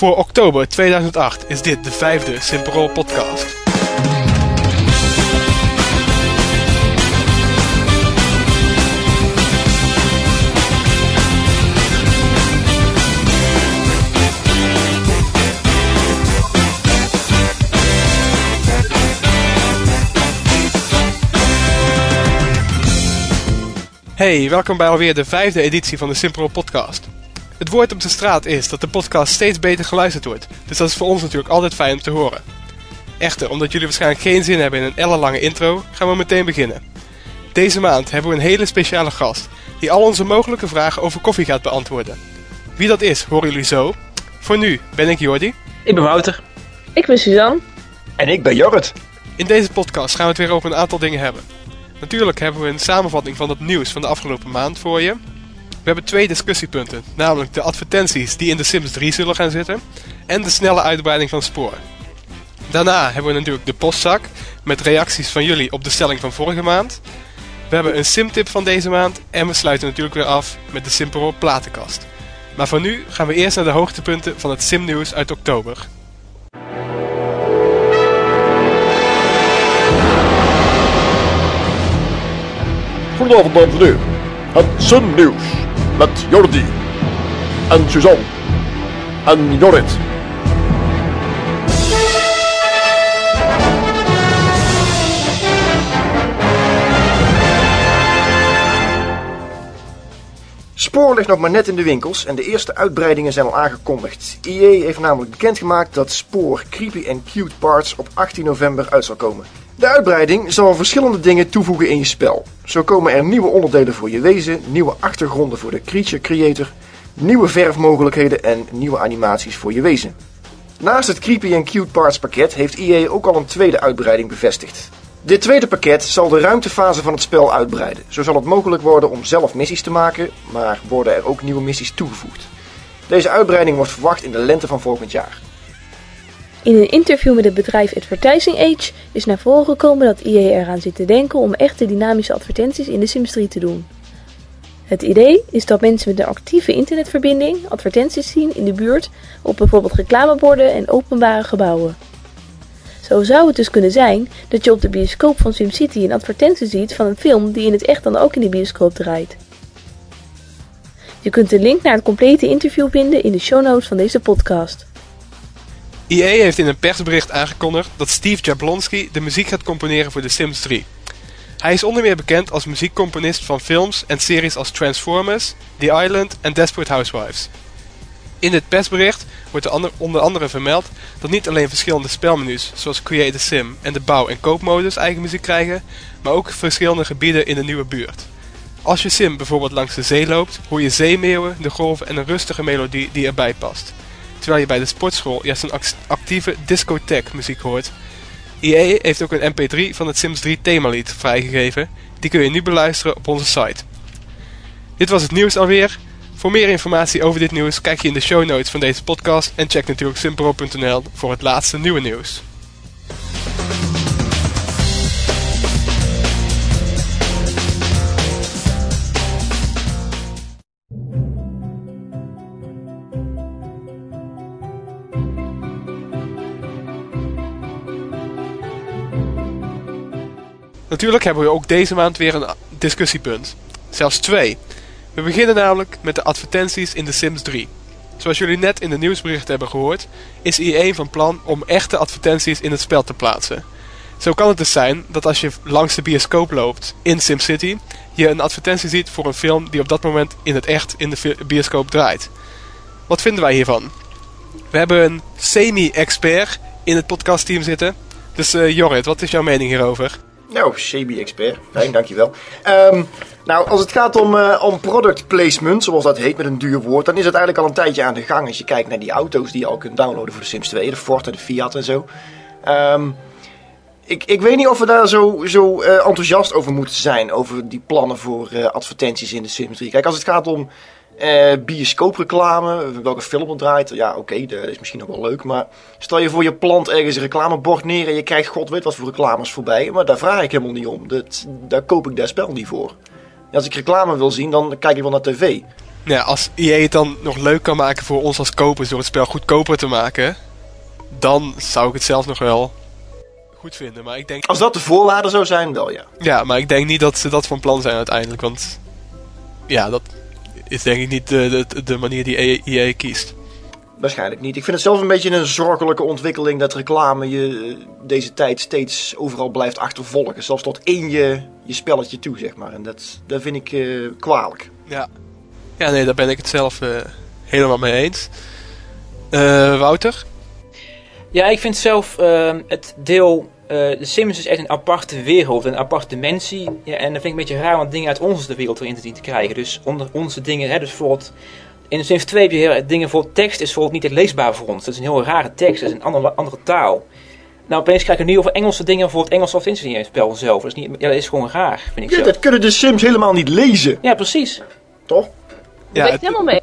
Voor oktober 2008 is dit de vijfde Simperol podcast. Hey, welkom bij alweer de vijfde editie van de Simperol podcast. Het woord op de straat is dat de podcast steeds beter geluisterd wordt, dus dat is voor ons natuurlijk altijd fijn om te horen. Echter, omdat jullie waarschijnlijk geen zin hebben in een ellenlange intro, gaan we meteen beginnen. Deze maand hebben we een hele speciale gast, die al onze mogelijke vragen over koffie gaat beantwoorden. Wie dat is, horen jullie zo. Voor nu ben ik Jordi. Ik ben Wouter. Ik ben Suzanne. En ik ben Jorrit. In deze podcast gaan we het weer over een aantal dingen hebben. Natuurlijk hebben we een samenvatting van het nieuws van de afgelopen maand voor je. We hebben twee discussiepunten, namelijk de advertenties die in de Sims 3 zullen gaan zitten en de snelle uitbreiding van spoor. Daarna hebben we natuurlijk de postzak met reacties van jullie op de stelling van vorige maand. We hebben een simtip van deze maand en we sluiten natuurlijk weer af met de Simpero platenkast. Maar voor nu gaan we eerst naar de hoogtepunten van het simnieuws uit oktober. Goedenavond dames en. Het Sun Nieuws met Jordi en Suzanne en Jorrit. Spoor ligt nog maar net in de winkels en de eerste uitbreidingen zijn al aangekondigd. EA heeft namelijk bekendgemaakt dat Spoor Creepy and Cute Parts op 18 november uit zal komen. De uitbreiding zal verschillende dingen toevoegen in je spel. Zo komen er nieuwe onderdelen voor je wezen, nieuwe achtergronden voor de creature creator, nieuwe verfmogelijkheden en nieuwe animaties voor je wezen. Naast het Creepy and Cute Parts pakket heeft EA ook al een tweede uitbreiding bevestigd. Dit tweede pakket zal de ruimtefase van het spel uitbreiden. Zo zal het mogelijk worden om zelf missies te maken, maar worden er ook nieuwe missies toegevoegd. Deze uitbreiding wordt verwacht in de lente van volgend jaar. In een interview met het bedrijf Advertising Age is naar voren gekomen dat EA eraan zit te denken om echte dynamische advertenties in de Sims 3 te doen. Het idee is dat mensen met een actieve internetverbinding advertenties zien in de buurt op bijvoorbeeld reclameborden en openbare gebouwen. Zo zou het dus kunnen zijn dat je op de bioscoop van SimCity een advertentie ziet van een film die in het echt dan ook in de bioscoop draait. Je kunt de link naar het complete interview vinden in de show notes van deze podcast. EA heeft in een persbericht aangekondigd dat Steve Jablonski de muziek gaat componeren voor The Sims 3. Hij is onder meer bekend als muziekcomponist van films en series als Transformers, The Island en Desperate Housewives. In dit persbericht wordt er onder andere vermeld dat niet alleen verschillende spelmenu's zoals Create a Sim en de bouw- en koopmodus eigen muziek krijgen, maar ook verschillende gebieden in de nieuwe buurt. Als je sim bijvoorbeeld langs de zee loopt, hoor je zeemeeuwen, de golven en een rustige melodie die erbij past. Terwijl je bij de sportschool juist een actieve discotheek muziek hoort. EA heeft ook een mp3 van het Sims 3 themalied vrijgegeven. Die kun je nu beluisteren op onze site. Dit was het nieuws alweer. Voor meer informatie over dit nieuws kijk je in de show notes van deze podcast en check natuurlijk simpro.nl voor het laatste nieuwe nieuws. Natuurlijk hebben we ook deze maand weer een discussiepunt. Zelfs twee. We beginnen namelijk met de advertenties in The Sims 3. Zoals jullie net in de nieuwsbericht hebben gehoord, is EA van plan om echte advertenties in het spel te plaatsen. Zo kan het dus zijn dat als je langs de bioscoop loopt in SimCity, je een advertentie ziet voor een film die op dat moment in het echt in de bioscoop draait. Wat vinden wij hiervan? We hebben een semi-expert in het podcastteam zitten. Dus uh, Jorrit, wat is jouw mening hierover? Nou, CB-expert. Fijn, dankjewel. Um, nou, als het gaat om, uh, om product placement, zoals dat heet met een duur woord, dan is het eigenlijk al een tijdje aan de gang. Als je kijkt naar die auto's die je al kunt downloaden voor de Sims 2, de Ford en de Fiat en zo. Um, ik, ik weet niet of we daar zo, zo uh, enthousiast over moeten zijn, over die plannen voor uh, advertenties in de Sims 3. Kijk, als het gaat om uh, bioscoopreclame, welke film het draait, ja oké, okay, dat is misschien nog wel leuk. Maar stel je voor je plant ergens een reclamebord neer en je krijgt god weet wat voor reclames voorbij. Maar daar vraag ik helemaal niet om, dat, daar koop ik dat spel niet voor. En als ik reclame wil zien, dan kijk ik wel naar tv. ja, als EA het dan nog leuk kan maken voor ons als kopers door het spel goedkoper te maken, dan zou ik het zelf nog wel goed vinden. Maar ik denk, Als dat de voorwaarde zou zijn, wel ja. ja, maar ik denk niet dat ze dat van plan zijn uiteindelijk. Want ja, dat is denk ik niet de, de, de manier die EA kiest. Waarschijnlijk niet. Ik vind het zelf een beetje een zorgelijke ontwikkeling dat reclame je eh, deze tijd steeds overal blijft achtervolgen. Zelfs tot één je, je spelletje toe, zeg maar. En dat, dat vind ik eh, kwalijk. Ja. ja, nee, daar ben ik het zelf eh, helemaal mee eens. Eh, Wouter? Ja, ik vind zelf ehm, het deel. Eh de Sims is echt een aparte wereld, een aparte dimensie. Ja, en dat vind ik een beetje raar om dingen uit onze wereld erin te zien te krijgen. Dus onder onze dingen, hè, dus bijvoorbeeld. In de Sims 2 heb je heel, dingen voor tekst, is bijvoorbeeld niet echt leesbaar voor ons. Dat is een heel rare tekst, dat is een andere, andere taal. Nou, opeens krijg ik nu over Engelse dingen voor het Engels of in het spel zelf. Dat is, niet, ja, dat is gewoon raar, vind ik Ja, zelf. dat kunnen de Sims helemaal niet lezen, Ja, precies. toch? Ja, het, helemaal mee.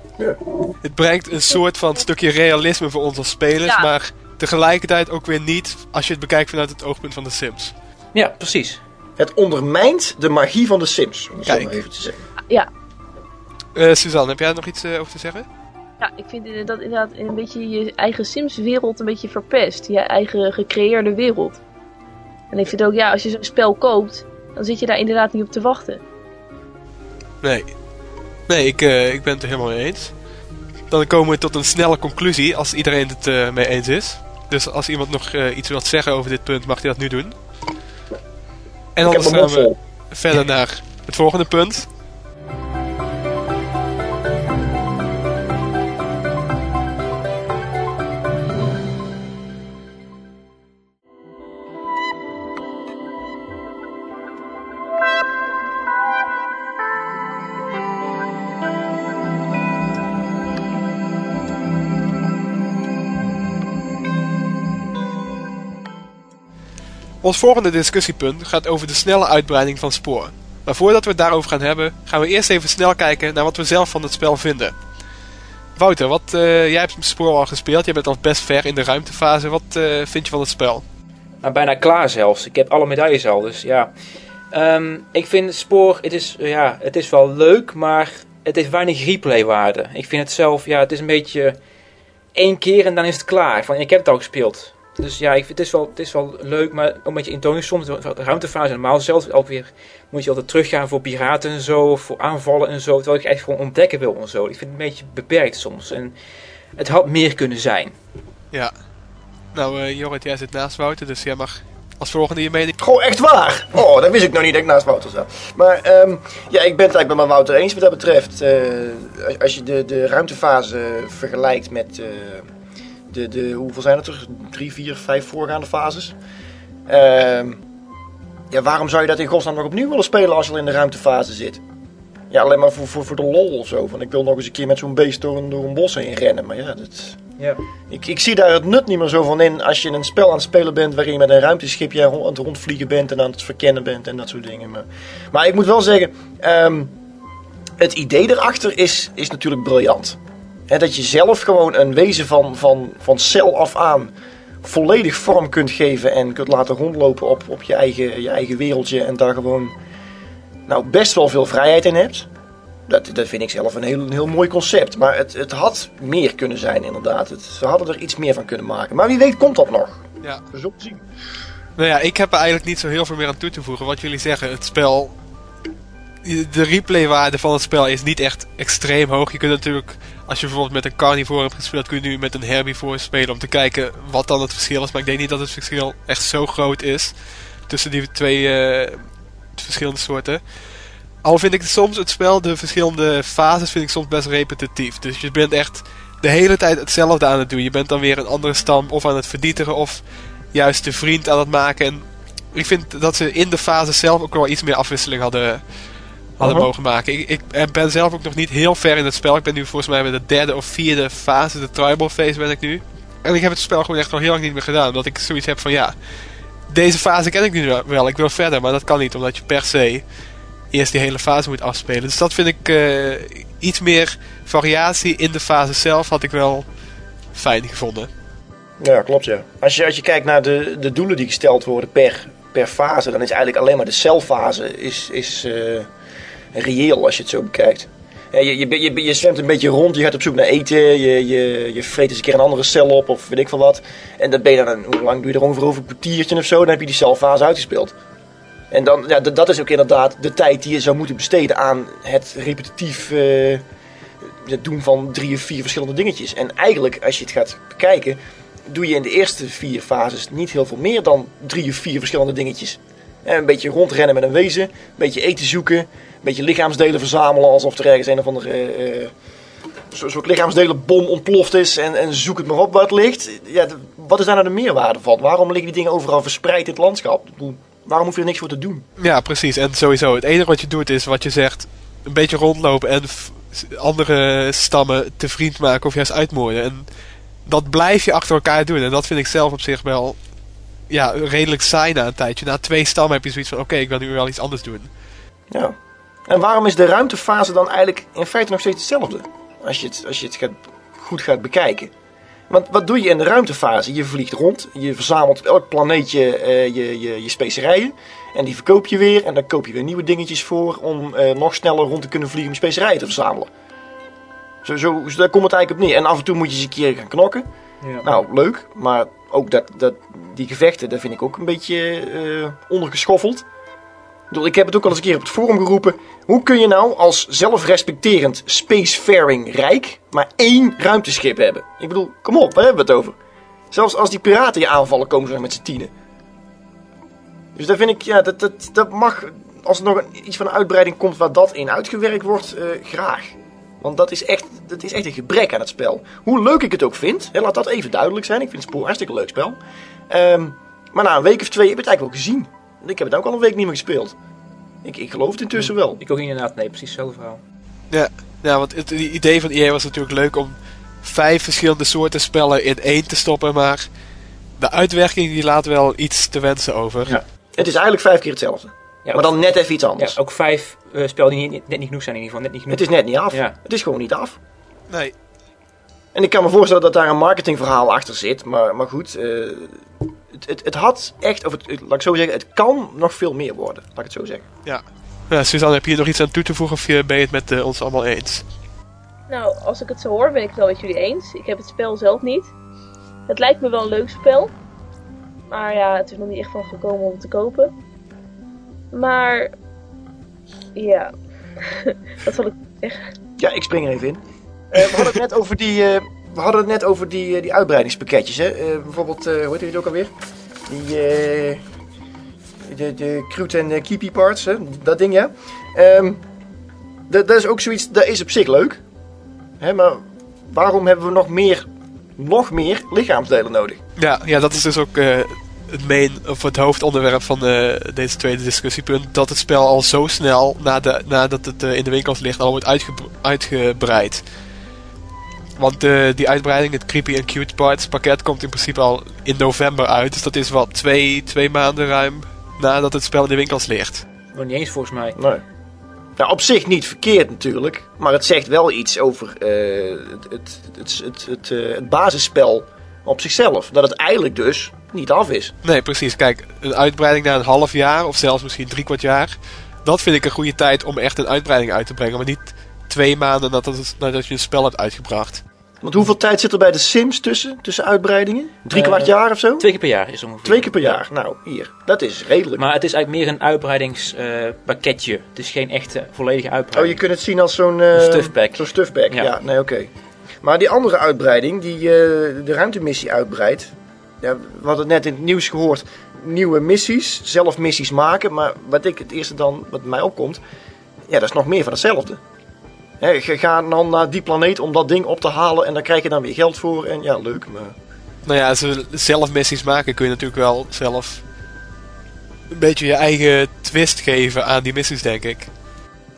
het brengt een soort van stukje realisme voor ons als spelers, Ja. maar tegelijkertijd ook weer niet als je het bekijkt vanuit het oogpunt van de Sims. Ja, precies. Het ondermijnt de magie van de Sims, om het zo maar even te zeggen. Ja, Eh Suzanne, heb jij er nog iets eh, over te zeggen? ja, ik vind dat inderdaad een beetje je eigen Sims-wereld een beetje verpest. Je eigen gecreëerde wereld. En ik vind ook, ja, als je zo'n spel koopt, dan zit je daar inderdaad niet op te wachten. Nee. Nee, ik, eh, ik ben het er helemaal mee eens. Dan komen we tot een snelle conclusie als iedereen het eh, mee eens is. Dus als iemand nog eh, iets wilt zeggen over dit punt, mag hij dat nu doen. En een gaan we verder naar het volgende punt. Ons volgende discussiepunt gaat over de snelle uitbreiding van Spoor. Maar voordat we het daarover gaan hebben, gaan we eerst even snel kijken naar wat we zelf van het spel vinden. Wouter, wat, eh, jij hebt Spoor al gespeeld, jij bent al best ver in de ruimtefase. Wat eh, vind je van het spel? Nou, bijna klaar zelfs. Ik heb alle medailles al, dus ja. Ehm, ik vind spoor, het is, ja, het is wel leuk, maar het heeft weinig replaywaarde. Ik vind het zelf, ja, het is een beetje één keer en dan is het klaar. Van, ik heb het al gespeeld. Dus ja, ik vind, het, is wel, het is wel leuk, maar ook een beetje intonisch. Soms de ruimtefase normaal zelf ook weer moet je altijd teruggaan voor piraten en zo, of voor aanvallen en zo. Terwijl ik echt gewoon ontdekken wil en zo. Ik vind het een beetje beperkt soms. En het had meer kunnen zijn. Ja. Nou, eh Jorrit, jij zit naast Wouter, dus jij mag als volgende je mening. Goh, echt waar? Oh, dat wist ik nog niet dat ik naast Wouter zat. Maar ehm, ja, ik ben het eigenlijk met Wouter eens wat dat betreft. Eh, als- als je de, de ruimtefase vergelijkt met eh, de, de, hoeveel zijn het er? Drie, vier, vijf voorgaande fases. Ehm, ja, waarom zou je dat in godsnaam nog opnieuw willen spelen als je al in de ruimtefase zit? Ja, alleen maar voor, voor, voor de lol of zo. Van ik wil nog eens een keer met zo'n beest door een, door een bos heen rennen. Maar ja, dat... Ja. Ik, ik zie daar het nut niet meer zo van in als je een spel aan het spelen bent waarin je met een ruimteschipje aan het rondvliegen bent en aan het verkennen bent en dat soort dingen. Maar, maar ik moet wel zeggen, ehm, het idee erachter is, is natuurlijk briljant. Dat je zelf gewoon een wezen van, van, van cel af aan volledig vorm kunt geven en kunt laten rondlopen op, op je, eigen, je eigen wereldje en daar gewoon nou, best wel veel vrijheid in hebt. Dat, dat vind ik zelf een heel, een heel mooi concept. Maar het, het had meer kunnen zijn, inderdaad. Het, ze hadden er iets meer van kunnen maken. Maar wie weet komt dat nog. Ja. We zullen zien. Nou ja, ik heb er eigenlijk niet zo heel veel meer aan toe te voegen. Wat jullie zeggen, het spel. De replaywaarde van het spel is niet echt extreem hoog. Je kunt natuurlijk, als je bijvoorbeeld met een carnivore hebt gespeeld, kun je nu met een herbivore spelen om te kijken wat dan het verschil is. Maar ik denk niet dat het verschil echt zo groot is tussen die twee eh, verschillende soorten. Al vind ik soms het spel, de verschillende fases, vind ik soms best repetitief. Dus je bent echt de hele tijd hetzelfde aan het doen. Je bent dan weer een andere stam of aan het verdietigen of juist de vriend aan het maken. En ik vind dat ze in de fase zelf ook wel iets meer afwisseling hadden, hadden mogen maken. Ik, ik ben zelf ook nog niet heel ver in het spel. Ik ben nu volgens mij bij de derde of vierde fase, de tribal phase ben ik nu. En ik heb het spel gewoon echt nog heel lang niet meer gedaan. Omdat ik zoiets heb van ja, deze fase ken ik nu wel. Ik wil verder, maar dat kan niet. Omdat je per se eerst die hele fase moet afspelen. Dus dat vind ik eh, iets meer variatie in de fase zelf had ik wel fijn gevonden. Ja, klopt ja. Als je, als je kijkt naar de, de doelen die gesteld worden per, per fase, dan is eigenlijk alleen maar de celfase is, is, eh, reëel als je het zo bekijkt. Je, je, je, je zwemt een beetje rond, je gaat op zoek naar eten, je, je, je vreet eens een keer een andere cel op of weet ik veel wat. En dan ben je dan, hoe lang doe je er ongeveer over een kwartiertje of zo, dan heb je die celfase uitgespeeld. En dan, ja, dat is ook inderdaad de tijd die je zou moeten besteden aan het repetitief eh, doen van drie of vier verschillende dingetjes. En eigenlijk, als je het gaat bekijken, doe je in de eerste vier fases niet heel veel meer dan drie of vier verschillende dingetjes. Een beetje rondrennen met een wezen, een beetje eten zoeken, een beetje lichaamsdelen verzamelen alsof er ergens een of andere zo- soort lichaamsdelenbom ontploft is en, en zoek het maar op waar het ligt. Ja, wat is daar nou de meerwaarde van? Waarom liggen die dingen overal verspreid in het landschap? Waarom hoef je er niks voor te doen? Ja, precies. En sowieso, het enige wat je doet is wat je zegt, een beetje rondlopen en andere stammen te vriend maken of juist uitmoorden. En dat blijf je achter elkaar doen. En dat vind ik zelf op zich wel ja, redelijk saai na een tijdje. Na twee stammen heb je zoiets van, oké, ik wil nu wel iets anders doen. Ja. En waarom is de ruimtefase dan eigenlijk in feite nog steeds hetzelfde? Als je het, als je het gaat, goed gaat bekijken. Want wat doe je in de ruimtefase? Je vliegt rond, je verzamelt op elk planeetje eh, je, je, je specerijen. En die verkoop je weer en dan koop je weer nieuwe dingetjes voor om eh, nog sneller rond te kunnen vliegen om specerijen te verzamelen. Zo, zo, zo daar komt het eigenlijk op neer. En af en toe moet je eens een keer gaan knokken. Ja. Nou, leuk. Maar ook dat, dat, die gevechten, daar vind ik ook een beetje eh ondergeschoffeld. Ik heb het ook al eens een keer op het forum geroepen. Hoe kun je nou als zelfrespecterend spacefaring rijk maar één ruimteschip hebben? Ik bedoel, kom op, waar hebben we het over? Zelfs als die piraten je aanvallen, komen ze met z'n tienen. Dus daar vind ik, ja, dat, dat, mag, als er nog iets van een uitbreiding komt waar dat in uitgewerkt wordt, eh, graag. Want dat is, echt, dat is echt een gebrek aan het spel. Hoe leuk ik het ook vind, hè, laat dat even duidelijk zijn. Ik vind het Spoor een hartstikke leuk spel. Ehm, maar na een week of twee heb ik het eigenlijk wel gezien. Ik heb het ook al een week niet meer gespeeld. Ik, ik geloof het intussen wel. Ik ook inderdaad, nee, precies hetzelfde verhaal. Ja, ja want het, het idee van EA was natuurlijk leuk om vijf verschillende soorten spellen in één te stoppen. Maar de uitwerking die laat wel iets te wensen over. Ja. Het is eigenlijk vijf keer hetzelfde. Ja, maar dan net even iets Ja, anders. ook vijf eh spellen die niet, net niet genoeg zijn in ieder geval. Net niet genoeg. Het is net niet af. Ja. Het is gewoon niet af. Nee, En ik kan me voorstellen dat daar een marketingverhaal achter zit. Maar, maar goed, eh, het, het, het had echt, of het, het- laat ik zo zeggen, het kan nog veel meer worden. Laat ik het zo zeggen. ja. ja Suzanne, heb je hier nog iets aan toe te voegen of ben je het met eh, ons allemaal eens? Nou, als ik het zo hoor, ben ik het wel met jullie eens. Ik heb het spel zelf niet. Het lijkt me wel een leuk spel. Maar ja, het is nog niet echt van gekomen om het te kopen. Maar... Ja... Wat zal ik zeggen? Ja, ik spring er even in. Eh, we hadden het net over die, eh, we hadden het net over die, eh, die uitbreidingspakketjes. Hè? Eh, bijvoorbeeld, eh hoe heet die ook alweer? Die, eh, de, de crude en keepy parts, hè? dat ding ja. Ehm, dat, dat is ook zoiets, dat is op zich leuk. Hè, maar waarom hebben we nog meer, nog meer lichaamsdelen nodig? Ja, ja dat is dus ook eh, het main, of het hoofdonderwerp van eh, deze tweede discussiepunt. Dat het spel al zo snel, na de, nadat het eh, in de winkels ligt, al wordt uitgebr- uitgebreid. Want eh, die uitbreiding, het Creepy and Cute Parts pakket, komt in principe al in november uit. Dus dat is wat twee, twee maanden ruim nadat het spel in de winkels ligt. Nog niet eens volgens mij. Nee. Nou, op zich niet verkeerd natuurlijk. Maar het zegt wel iets over eh, het, het, het, het, het, eh, het basisspel op zichzelf. Dat het eigenlijk dus niet af is. Nee, precies. Kijk, een uitbreiding na een half jaar of zelfs misschien drie kwart jaar. Dat vind ik een goede tijd om echt een uitbreiding uit te brengen. Maar niet twee maanden nadat, je een spel hebt uitgebracht. Want hoeveel tijd zit er bij de Sims tussen? Tussen uitbreidingen? Drie Eh, kwart jaar of zo? Twee keer per jaar is ongeveer. Twee keer per jaar. Nou, hier. Dat is redelijk. Maar het is eigenlijk meer een uitbreidingspakketje. het is geen echte volledige Oh, je uitbreiding. kunt het zien als zo'n... eh, Een stuffpack. Zo'n stuffpack, ja. Ja. nee, oké. Maar die andere uitbreiding, die eh, de ruimtemissie uitbreidt... Ja, we hadden net in het nieuws gehoord, nieuwe missies, zelf missies maken. Maar wat ik het eerste dan, wat mij opkomt, ja, dat is nog meer van hetzelfde. Hè, je gaat dan naar die planeet om dat ding op te halen en daar krijg je dan weer geld voor. En ja, leuk, maar... Nou ja, als zelf missies maken kun je natuurlijk wel zelf een beetje je eigen twist geven aan die missies, denk ik.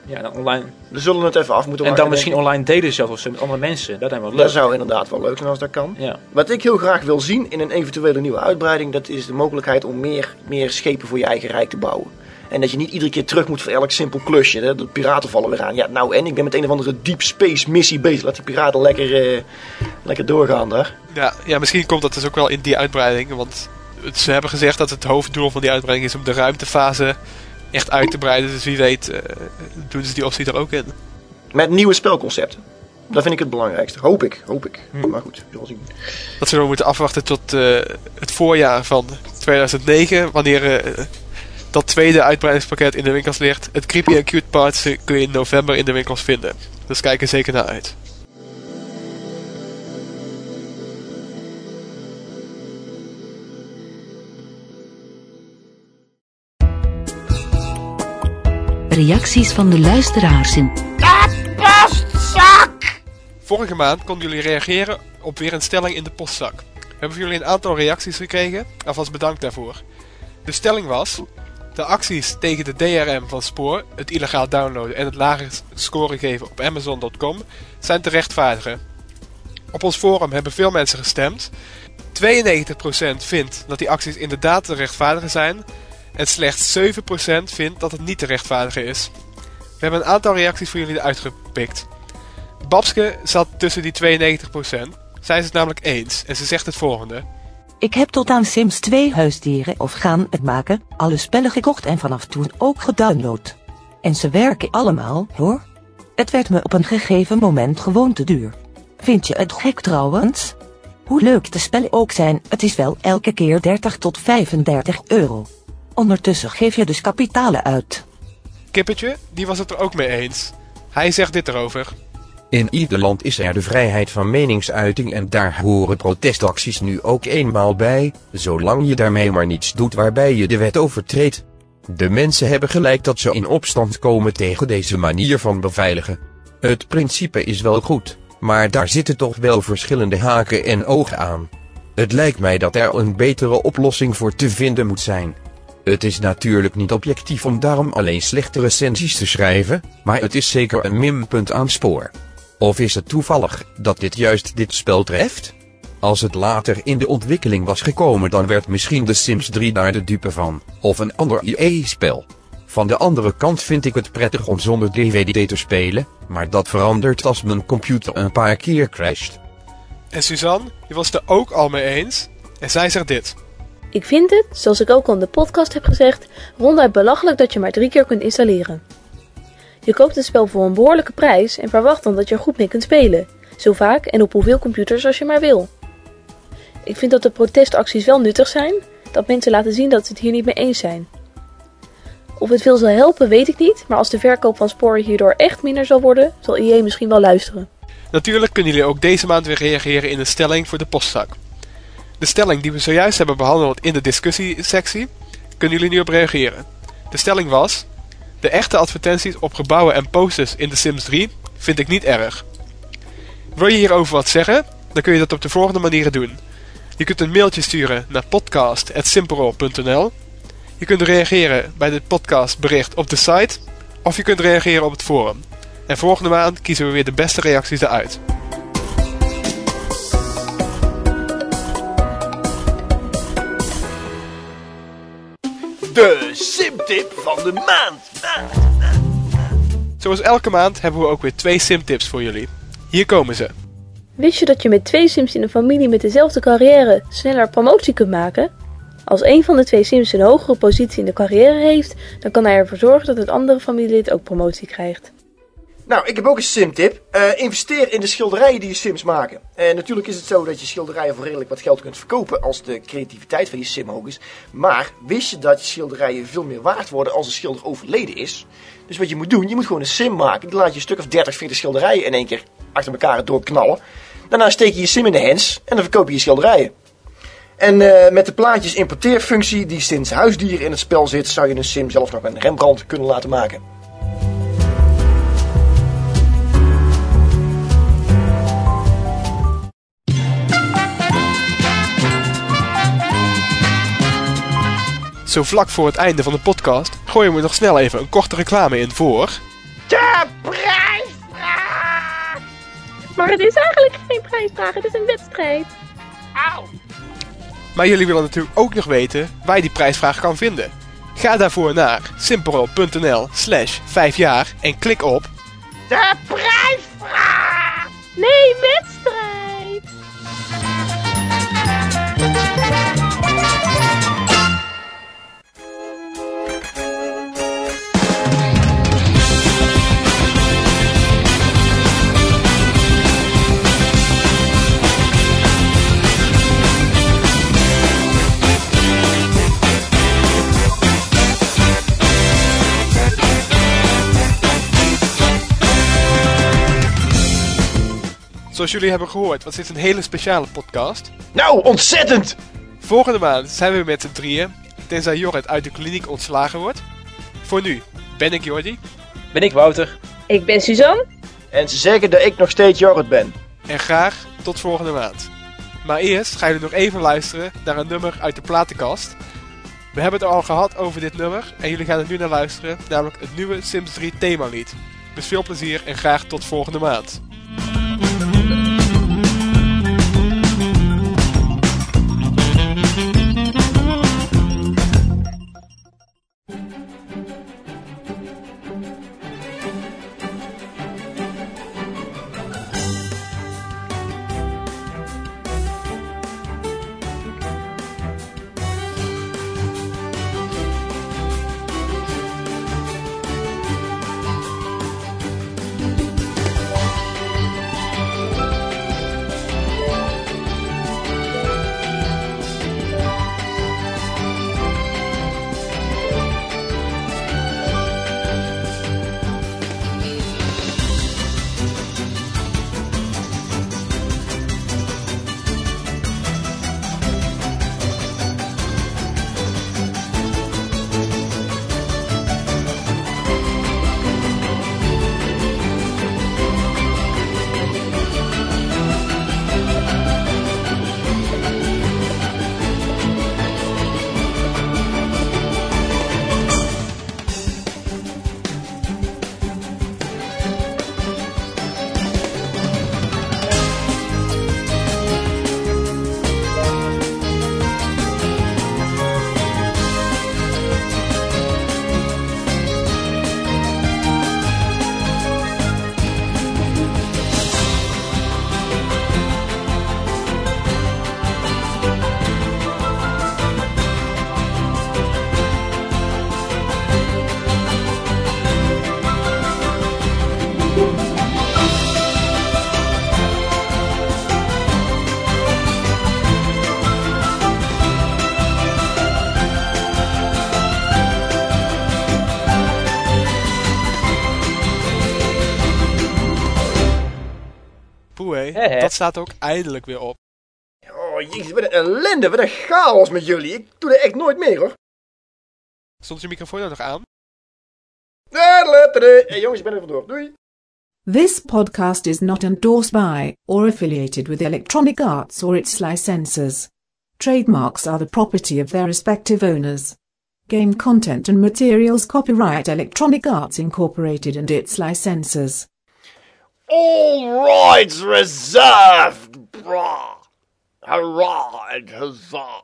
Ja, dan online. We zullen het even af moeten En maken, dan misschien online delen zelfs of zo met andere mensen. Dat zijn wel leuk. Dat zou inderdaad wel leuk zijn als dat kan. Ja. Wat ik heel graag wil zien in een eventuele nieuwe uitbreiding, dat is de mogelijkheid om meer, meer schepen voor je eigen rijk te bouwen. En dat je niet iedere keer terug moet voor elk simpel klusje. Hè? De piraten vallen weer aan. Ja, nou en ik ben met een of andere deep space missie bezig. Laat die piraten lekker, eh, lekker doorgaan daar. Ja, ja, misschien komt dat dus ook wel in die uitbreiding. Want ze hebben gezegd dat het hoofddoel van die uitbreiding is om de ruimtefase echt uit te breiden. Dus wie weet eh, doen ze die optie er ook in. Met nieuwe spelconcepten. Dat vind ik het belangrijkste. Hoop ik, hoop ik. Hm. Maar goed, we zullen zien. Dat zullen we moeten afwachten tot eh, het voorjaar van 2009. Wanneer eh, dat tweede uitbreidingspakket in de winkels ligt. Het Creepy and Cute Parts kun je in november in de winkels vinden. Dus kijk er zeker naar uit. Reacties van de luisteraars in Vorige maand konden jullie reageren op weer een stelling in de postzak. We hebben voor jullie een aantal reacties gekregen. Alvast bedankt daarvoor. De stelling was... De acties tegen de DRM van Spoor, het illegaal downloaden en het lage score geven op Amazon.com zijn te rechtvaardigen. Op ons forum hebben veel mensen gestemd. 92% vindt dat die acties inderdaad te rechtvaardigen zijn. En slechts 7% vindt dat het niet te rechtvaardigen is. We hebben een aantal reacties voor jullie uitgepikt. Babske zat tussen die 92%. Zij is het namelijk eens en ze zegt het volgende. Ik heb tot aan Sims 2 huisdieren of gaan het maken, alle spellen gekocht en vanaf toen ook gedownload. En ze werken allemaal, hoor. Het werd me op een gegeven moment gewoon te duur. Vind je het gek trouwens? Hoe leuk de spellen ook zijn, het is wel elke keer 30 tot 35 euro. Ondertussen geef je dus kapitalen uit. Kippetje, die was het er ook mee eens. Hij zegt dit erover. In ieder land is er de vrijheid van meningsuiting en daar horen protestacties nu ook eenmaal bij, zolang je daarmee maar niets doet waarbij je de wet overtreedt. De mensen hebben gelijk dat ze in opstand komen tegen deze manier van beveiligen. Het principe is wel goed, maar daar zitten toch wel verschillende haken en ogen aan. Het lijkt mij dat er een betere oplossing voor te vinden moet zijn. Het is natuurlijk niet objectief om daarom alleen slechte recensies te schrijven, maar het is zeker een minpunt aan spoor. Of is het toevallig dat dit juist dit spel treft? Als het later in de ontwikkeling was gekomen dan werd misschien de Sims 3 daar de dupe van, of een ander EA-spel. Van de andere kant vind ik het prettig om zonder DVD te spelen, maar dat verandert als mijn computer een paar keer crasht. En Suzanne, die was het er ook al mee eens. En zij zegt dit. Ik vind het, zoals ik ook al in de podcast heb gezegd, ronduit belachelijk dat je maar drie keer kunt installeren. Je koopt het spel voor een behoorlijke prijs en verwacht dan dat je er goed mee kunt spelen. Zo vaak en op hoeveel computers als je maar wil. Ik vind dat de protestacties wel nuttig zijn, dat mensen laten zien dat ze het hier niet mee eens zijn. Of het veel zal helpen weet ik niet, maar als de verkoop van sporen hierdoor echt minder zal worden, zal IE misschien wel luisteren. Natuurlijk kunnen jullie ook deze maand weer reageren in een stelling voor de postzak. De stelling die we zojuist hebben behandeld in de discussiesectie, kunnen jullie nu op reageren. De stelling was... De echte advertenties op gebouwen en posters in The Sims 3 vind ik niet erg. Wil je hierover wat zeggen? Dan kun je dat op de volgende manieren doen. Je kunt een mailtje sturen naar podcast.simperol.nl Je kunt reageren bij dit podcastbericht op de site. Of je kunt reageren op het forum. En volgende maand kiezen we weer de beste reacties eruit. De simtip van de maand. Zoals elke maand hebben we ook weer twee simtips voor jullie. Hier komen ze. Wist je dat je met twee sims in een familie met dezelfde carrière sneller promotie kunt maken? Als een van de twee sims een hogere positie in de carrière heeft, dan kan hij ervoor zorgen dat het andere familielid ook promotie krijgt. Nou, ik heb ook een simtip. Eh investeer in de schilderijen die je sims maken. En natuurlijk is het zo dat je schilderijen voor redelijk wat geld kunt verkopen als de creativiteit van je sim hoog is. Maar wist je dat je schilderijen veel meer waard worden als een schilder overleden is? Dus wat je moet doen, je moet gewoon een sim maken. Dan laat je een stuk of 30, 40 schilderijen in één keer achter elkaar doorknallen. Daarna steek je je sim in de hens en dan verkoop je je schilderijen. En eh, met de plaatjes importeerfunctie die sinds huisdier in het spel zit, zou je een sim zelf nog een Rembrandt kunnen laten maken. Zo vlak voor het einde van de podcast gooien we nog snel even een korte reclame in voor... De prijsvraag! Maar het is eigenlijk geen prijsvraag, het is een wedstrijd. Auw! Maar jullie willen natuurlijk ook nog weten waar je die prijsvraag kan vinden. Ga daarvoor naar simpel.nl slash 5 jaar en klik op... De prijsvraag! Nee, wedstrijd! Zoals jullie hebben gehoord, was dit een hele speciale podcast. Nou, ontzettend! Volgende maand zijn we weer met z'n drieën, tenzij Jorrit uit de kliniek ontslagen wordt. Voor nu ben ik Jordi Ben ik Wouter? Ik ben Suzanne. En ze zeggen dat ik nog steeds Jorrit ben. en graag tot volgende maand. Maar eerst gaan jullie nog even luisteren naar een nummer uit de platenkast. We hebben het al gehad over dit nummer en jullie gaan er nu naar luisteren, namelijk het nieuwe Sims 3 themalied. Dus veel plezier en graag tot volgende maand. Dat staat ook eindelijk weer op. Oh jezus, wat een ellende, wat een chaos met jullie. Ik doe dat echt nooit meer hoor. Stond je microfoon nou nog aan? Hé jongens, ik ben er vandoor. Doei. This podcast is not endorsed by or affiliated with Electronic Arts or its licensors. Trademarks are the property of their respective owners. Game content and materials copyright Electronic Arts Incorporated and its licensors. All rights reserved, brah. Hurrah and huzzah.